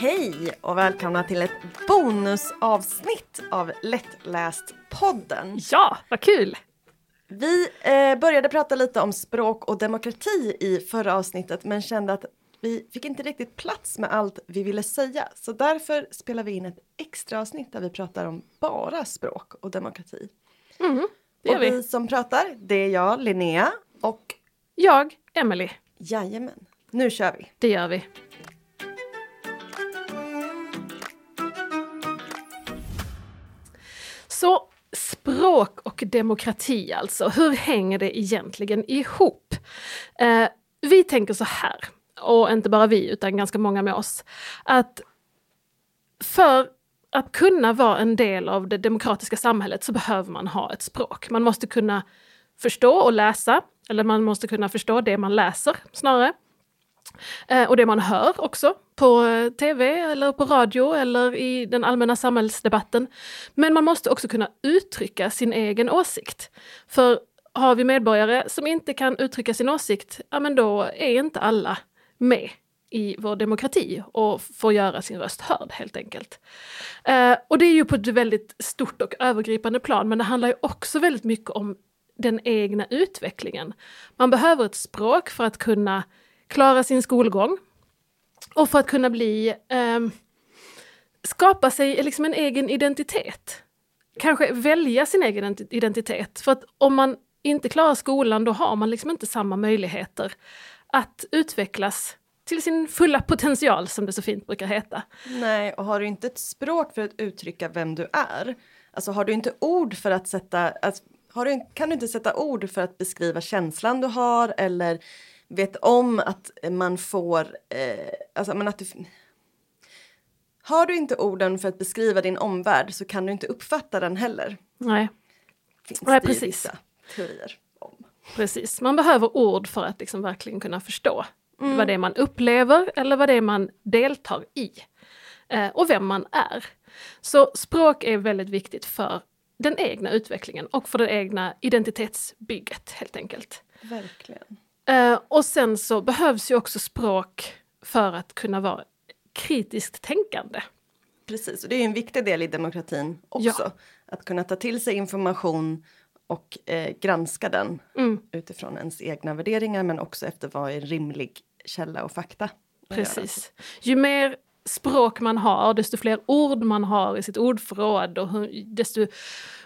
Hej och välkomna till ett bonusavsnitt av Lättläst-podden. Ja, vad kul! Vi eh, började prata lite om språk och demokrati i förra avsnittet men kände att vi fick inte riktigt plats med allt vi ville säga. Så därför spelar vi in ett extra avsnitt där vi pratar om bara språk och demokrati. Mm, det och vi. vi som pratar, det är jag, Linnea och Jag, Emily. jajamän, nu kör vi. Det gör vi. Så språk och demokrati alltså, hur hänger det egentligen ihop? Eh, vi tänker så här, och inte bara vi utan ganska många med oss, att för att kunna vara en del av det demokratiska samhället så behöver man ha ett språk. Man måste kunna förstå och läsa, eller man måste kunna förstå det man läser snarare. Eh, och det man hör också på eh, tv eller på radio eller i den allmänna samhällsdebatten. Men man måste också kunna uttrycka sin egen åsikt. För har vi medborgare som inte kan uttrycka sin åsikt, ja men då är inte alla med i vår demokrati och får göra sin röst hörd helt enkelt. Eh, och det är ju på ett väldigt stort och övergripande plan, men det handlar ju också väldigt mycket om den egna utvecklingen. Man behöver ett språk för att kunna klara sin skolgång och för att kunna bli eh, skapa sig liksom en egen identitet. Kanske välja sin egen identitet. För att om man inte klarar skolan då har man liksom inte samma möjligheter att utvecklas till sin fulla potential som det så fint brukar heta. Nej, och har du inte ett språk för att uttrycka vem du är, alltså har du inte ord för att sätta, alltså, du, kan du inte sätta ord för att beskriva känslan du har eller vet om att man får, eh, alltså men att du, har du inte orden för att beskriva din omvärld så kan du inte uppfatta den heller. Nej, Finns Nej, precis. teorier. Precis. Man behöver ord för att liksom verkligen kunna förstå Mm. vad det är man upplever eller vad det är man deltar i. Eh, och vem man är. Så språk är väldigt viktigt för den egna utvecklingen och för det egna identitetsbygget helt enkelt. Verkligen. Eh, och sen så behövs ju också språk för att kunna vara kritiskt tänkande. Precis, och det är en viktig del i demokratin också. Att kunna ta till sig information och eh, granska den Mm, utifrån ens egna värderingar men också efter vad är rimlig källa och fakta. precis. Ju mer språk man har, desto fler ord man har i sitt ordförråd och desto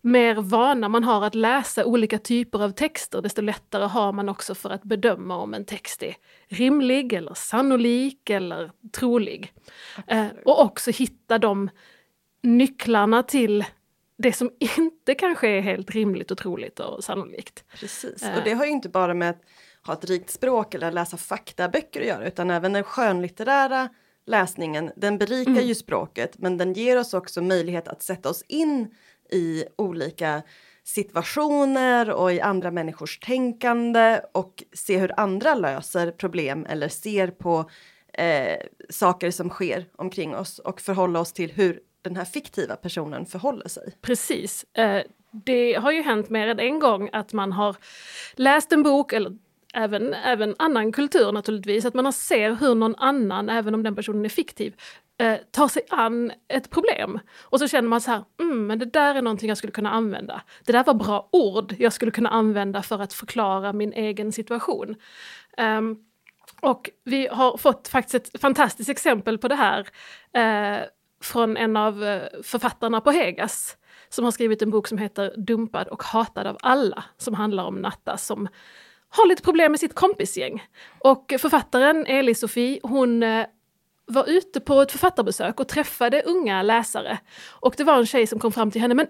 mer vana man har att läsa olika typer av texter, desto lättare har man också för att bedöma om en text är rimlig eller sannolik eller trolig. Eh, och också hitta de nycklarna till det som inte kanske är helt rimligt och troligt och sannolikt. Precis, Eh. och det har ju inte bara med att ha ett rikt språk eller läsa faktaböcker att göra utan även den skönlitterära läsningen, den berikar Mm. ju språket men den ger oss också möjlighet att sätta oss in i olika situationer och i andra människors tänkande och se hur andra löser problem eller ser på eh, saker som sker omkring oss och förhålla oss till hur den här fiktiva personen förhåller sig. Precis. Eh, det har ju hänt mer än en gång att man har läst en bok, eller även, även annan kultur naturligtvis, att man har ser hur någon annan, även om den personen är fiktiv, eh, tar sig an ett problem. Och så känner man så här, mm, men det där är någonting jag skulle kunna använda. Det där var bra ord jag skulle kunna använda för att förklara min egen situation. Um, och vi har fått faktiskt ett fantastiskt exempel på det här eh, från en av eh, författarna på Hegas som har skrivit en bok som heter Dumpad och hatad av alla som handlar om Natta som har lite problem med sitt kompisgäng. Och författaren Eli-Sofie, hon eh, var ute på ett författarbesök och träffade unga läsare. Och det var en tjej som kom fram till henne, men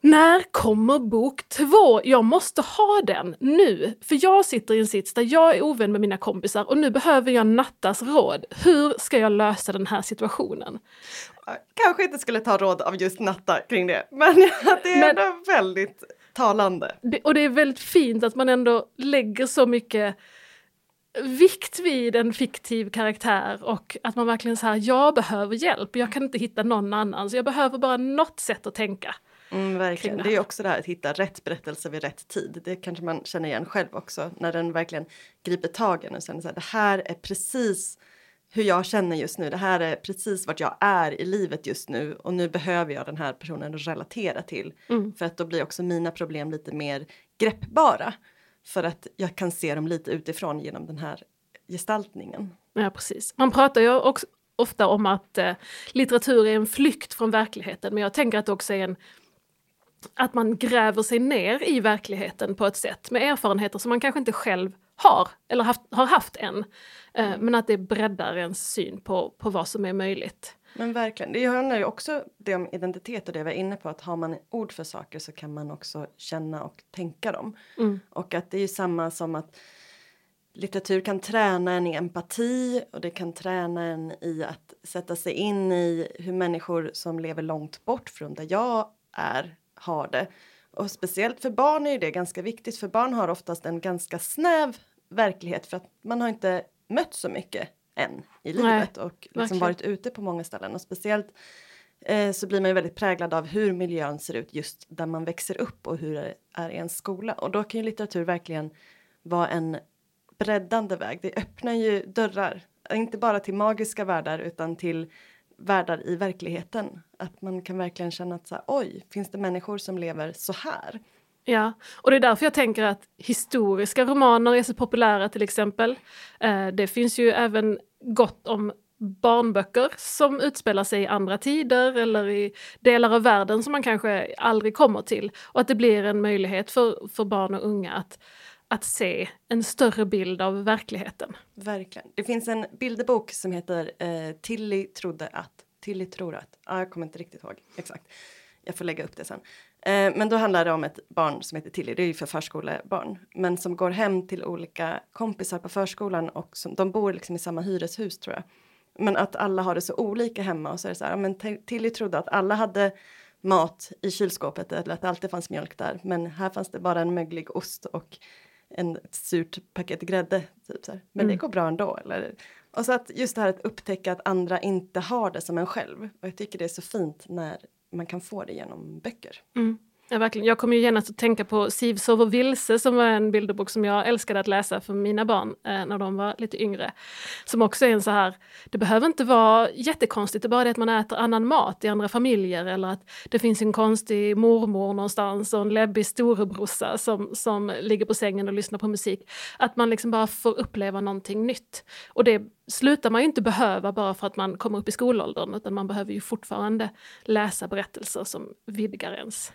när kommer bok två? Jag måste ha den nu! För jag sitter i en sits där jag är ovän med mina kompisar och nu behöver jag Nattas råd. Hur ska jag lösa den här situationen? Kanske inte skulle ta råd av just Natta kring det, men det är Men- ändå väldigt talande. Och det är väldigt fint att man ändå lägger så mycket vikt vid en fiktiv karaktär och att man verkligen säger jag behöver hjälp, jag kan inte hitta någon annan så jag behöver bara något sätt att tänka. Mm, verkligen. det Det är också det här att hitta rätt berättelse vid rätt tid. Det kanske man känner igen själv också när den verkligen griper tag i en och känner så här, det här är precis hur jag känner just nu. Det här är precis vart jag är i livet just nu och nu behöver jag den här personen att relatera till Mm. för att då blir också mina problem lite mer greppbara för att jag kan se dem lite utifrån genom den här gestaltningen. Ja, precis. Man pratar ju också ofta om att eh, litteratur är en flykt från verkligheten, men jag tänker att det också är en att man gräver sig ner i verkligheten på ett sätt med erfarenheter som man kanske inte själv har eller haft, har haft än. Eh, men att det breddar ens syn på, på vad som är möjligt. Men verkligen, det handlar ju också det om identitet och det vi var inne på att har man ord för saker så kan man också känna och tänka dem. Mm. Och att det är ju samma som att litteratur kan träna en i empati och det kan träna en i att sätta sig in i hur människor som lever långt bort från där jag är har det. Och speciellt för barn är ju det ganska viktigt för barn har oftast en ganska snäv verklighet för att man har inte mött så mycket än i livet och liksom verkligen. varit ute på många ställen och speciellt eh, så blir man ju väldigt präglad av hur miljön ser ut just där man växer upp och hur det är i en skola och då kan ju litteratur verkligen vara en breddande väg. Det öppnar ju dörrar, inte bara till magiska världar utan till världar i verkligheten. Att man kan verkligen känna att så här, oj, finns det människor som lever så här? Ja, och det är därför jag tänker att historiska romaner är så populära till exempel. Eh, det finns ju även gott om barnböcker som utspelar sig i andra tider eller i delar av världen som man kanske aldrig kommer till. Och att det blir en möjlighet för, för barn och unga att, att se en större bild av verkligheten. Verkligen. Det finns en bilderbok som heter eh, Tilly trodde att. Tilly tror att. Ah, jag kommer inte riktigt ihåg exakt. Jag får lägga upp det sen. Eh, men då handlar det om ett barn som heter Tilly. Det är ju för förskolebarn. Men som går hem till olika kompisar på förskolan och som, de bor liksom i samma hyreshus tror jag. Men att alla har det så olika hemma och så är det så här. Men Tilly trodde att alla hade mat i kylskåpet eller att det alltid fanns mjölk där. Men här fanns det bara en möglig ost och en ett surt paket grädde. Typ så här. Men det Mm. går bra ändå. Eller? Och så att just det här att upptäcka att andra inte har det som en själv. Och jag tycker det är så fint när man kan få det genom böcker. Mm. Ja, verkligen. Jag kommer ju genast att tänka på Siv sover vilse som var en bilderbok som jag älskade att läsa för mina barn eh, när de var lite yngre. Som också är en så här, det behöver inte vara jättekonstigt, det är bara det att man äter annan mat i andra familjer eller att det finns en konstig mormor någonstans och en läbbig storebrorsa som, som ligger på sängen och lyssnar på musik. Att man liksom bara får uppleva någonting nytt. Och det slutar man ju inte behöva bara för att man kommer upp i skolåldern utan man behöver ju fortfarande läsa berättelser som vidgar ens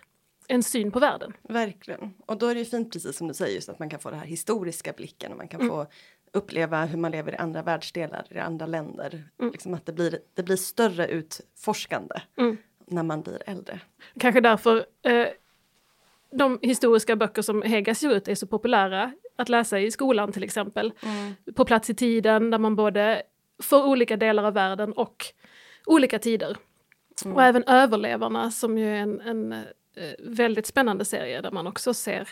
en syn på världen. Verkligen. Och då är det ju fint precis som du säger just att man kan få den här historiska blicken och man kan Mm. få uppleva hur man lever i andra världsdelar, i andra länder. Mm. Liksom att det blir, det blir större utforskande Mm. när man blir äldre. Kanske därför eh, de historiska böcker som Hegas ger ut är så populära att läsa i skolan till exempel. På plats i tiden där man både får olika delar av världen och olika tider. Mm. Och även Överlevarna som ju är en, en väldigt spännande serie där man också ser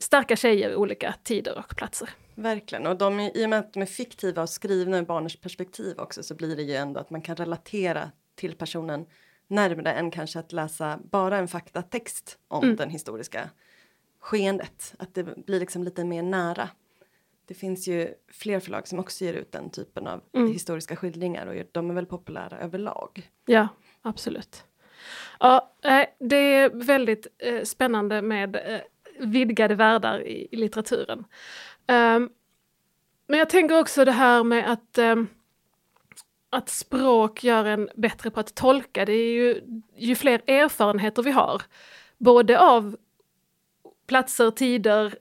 starka tjejer i olika tider och platser. Verkligen. Och de, i och med att de är fiktiva och skrivna ur barnens perspektiv också så blir det ju ändå att man kan relatera till personen närmare än kanske att läsa bara en faktatext om Mm. den historiska skeendet. Att det blir liksom lite mer nära. Det finns ju fler förlag som också ger ut den typen av Mm. historiska skildringar och de är väl populära överlag. Ja, absolut. Ja, eh, det är väldigt eh, spännande med eh, vidgade världar i, litteraturen. Ehm, men jag tänker också det här med att, ehm, att språk gör en bättre på att tolka. Det är ju, ju fler erfarenheter vi har, både av platser, tider,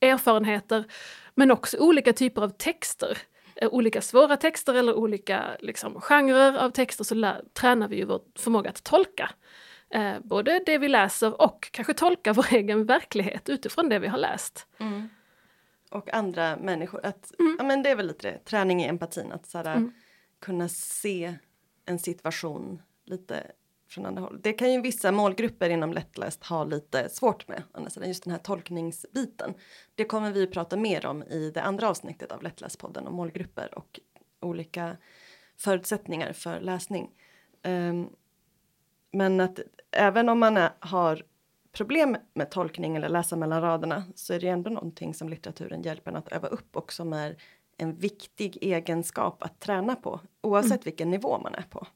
erfarenheter, men också olika typer av texter eh, olika svåra texter eller olika liksom, genrer av texter så lär, tränar vi ju vår förmåga att tolka. Eh, både det vi läser och kanske tolka vår egen verklighet utifrån det vi har läst. Och andra människor. Att, Mm. ja, men det är väl lite det. Träning i empatin. Att så här, Mm. kunna se en situation lite från andra håll. Det kan ju vissa målgrupper inom lättläst ha lite svårt med. Just den här tolkningsbiten. Det kommer vi prata mer om i det andra avsnittet av Lättläspodden om målgrupper och olika förutsättningar för läsning. Ehm, men att även om man är, har problem med tolkning eller läsa mellan raderna så är det ändå någonting som litteraturen hjälper en att öva upp och som är en viktig egenskap att träna på oavsett mm. vilken nivå man är på.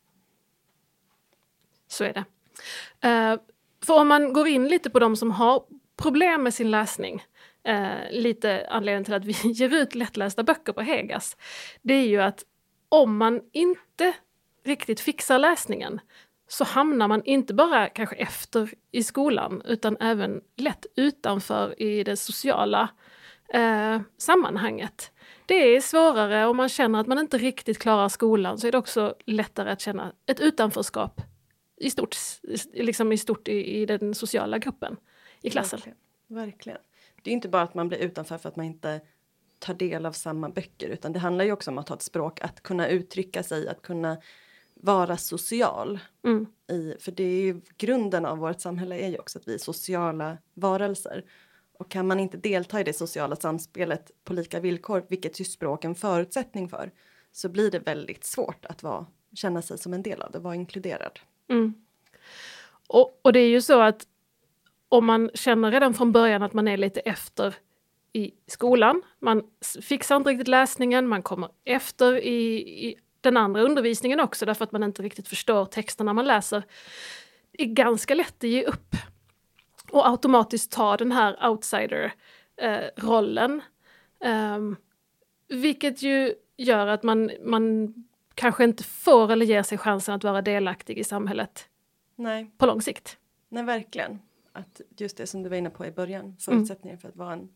Så är det. Uh, för om man går in lite på de som har problem med sin läsning, uh, lite anledningen till att vi ger ut lättlästa böcker på Hegas, det är ju att om man inte riktigt fixar läsningen så hamnar man inte bara kanske efter i skolan utan även lätt utanför i det sociala eh, sammanhanget. Det är svårare om man känner att man inte riktigt klarar skolan så är det också lättare att känna ett utanförskap i stort, liksom i, stort i, i den sociala gruppen i klassen. Verkligen. Verkligen. Det är inte bara att man blir utanför för att man inte tar del av samma böcker utan det handlar ju också om att ha ett språk, att kunna uttrycka sig, att kunna vara social. Mm. I, för det är ju grunden av vårt samhälle är ju också att vi är sociala varelser. Och kan man inte delta i det sociala samspelet på lika villkor, vilket ju språk är en förutsättning för, så blir det väldigt svårt att vara, känna sig som en del av det, vara inkluderad. Mm. Och, och det är ju så att om man känner redan från början att man är lite efter i skolan, man fixar inte riktigt läsningen, man kommer efter i, i den andra undervisningen också därför att man inte riktigt förstår texterna man läser. Det är ganska lätt att ge upp och automatiskt ta den här outsider-rollen. Eh, um, vilket ju gör att man, man kanske inte får eller ger sig chansen att vara delaktig i samhället Nej. på lång sikt. Nej, verkligen. Att just det som du var inne på i början, mm. förutsättningen mm. för att vara en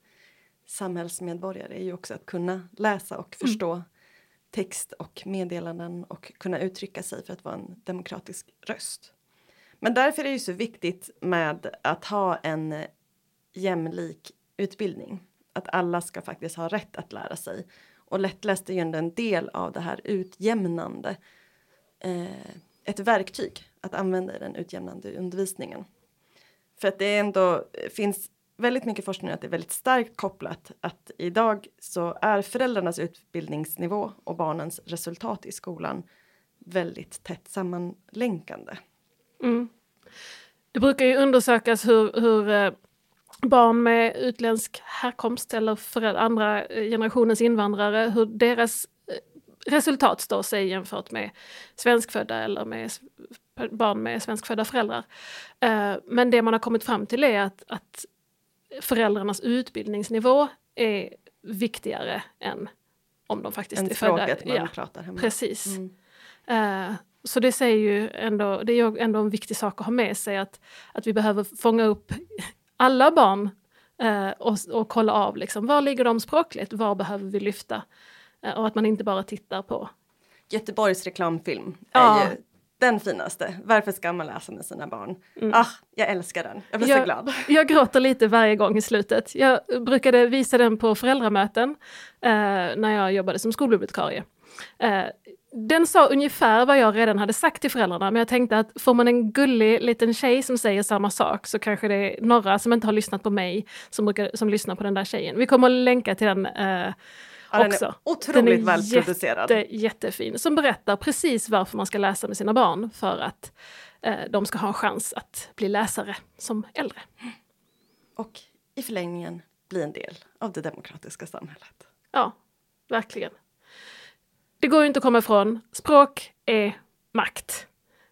samhällsmedborgare är ju också att kunna läsa och mm. förstå mm text och meddelanden och kunna uttrycka sig för att vara en demokratisk röst. Men därför är det ju så viktigt med att ha en jämlik utbildning. Att alla ska faktiskt ha rätt att lära sig. Och lättläst är ju ändå en del av det här utjämnande. Eh, ett verktyg att använda i den utjämnande undervisningen. För att det ändå finns väldigt mycket forskning att det är väldigt starkt kopplat att idag så är föräldrarnas utbildningsnivå och barnens resultat i skolan väldigt tätt sammanlänkande. Mm. Det brukar ju undersökas hur, hur eh, barn med utländsk härkomst eller för andra eh, generationens invandrare, hur deras eh, resultat står sig jämfört med svenskfödda eller med barn med svenskfödda föräldrar. Men det man har kommit fram till är att, att föräldrarnas utbildningsnivå är viktigare än om de faktiskt en är födda. man ja, pratar hemma. Precis. Mm. Så det säger ju ändå, det är ju ändå en viktig sak att ha med sig att, att vi behöver fånga upp alla barn uh, och, och kolla av liksom, var ligger de språkligt, var behöver vi lyfta? Uh, och att man inte bara tittar på Göteborgs reklamfilm är ja. ju den finaste. Varför ska man läsa med sina barn? Mm. Ah, jag älskar den. Jag blir jag, så glad. Jag gråter lite varje gång i slutet. Jag brukade visa den på föräldramöten eh, när jag jobbade som skolbibliotekarie. Eh, den sa ungefär vad jag redan hade sagt till föräldrarna men jag tänkte att får man en gullig liten tjej som säger samma sak så kanske det är några som inte har lyssnat på mig som, brukar, som lyssnar på den där tjejen. Vi kommer att länka till den eh, Ja, också. Den är otroligt den är välproducerad. Jätte, jättefin. Som berättar precis varför man ska läsa med sina barn för att eh, de ska ha en chans att bli läsare som äldre. Och i förlängningen bli en del av det demokratiska samhället. Ja, verkligen. Det går ju inte att komma ifrån, språk är makt.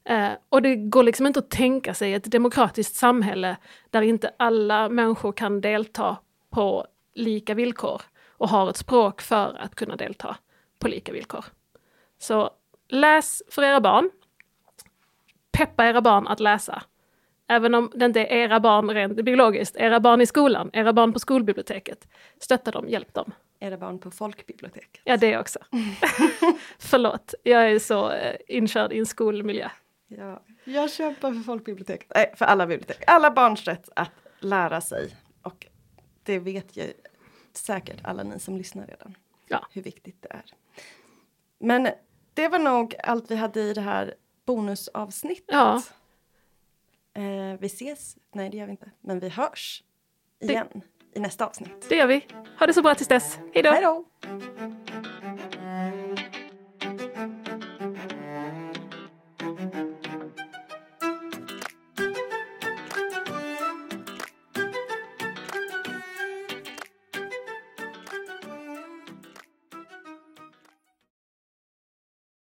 Eh, och det går liksom inte att tänka sig ett demokratiskt samhälle där inte alla människor kan delta på lika villkor och har ett språk för att kunna delta på lika villkor. Så läs för era barn. Peppa era barn att läsa. Även om det inte är era barn rent biologiskt, era barn i skolan, era barn på skolbiblioteket. Stötta dem, hjälp dem. Era barn på folkbiblioteket. Ja, det också. Förlåt, jag är så eh, inkörd i en skolmiljö. Ja, jag kämpar för folkbiblioteket, nej, för alla bibliotek. Alla barns rätt att lära sig. Och det vet ju säkert alla ni som lyssnar redan. Ja. Hur viktigt det är. Men det var nog allt vi hade i det här bonusavsnittet. Ja. Eh, vi ses, nej det gör vi inte, men vi hörs igen det, i nästa avsnitt. Det gör vi. Ha det så bra tills dess. Hej då!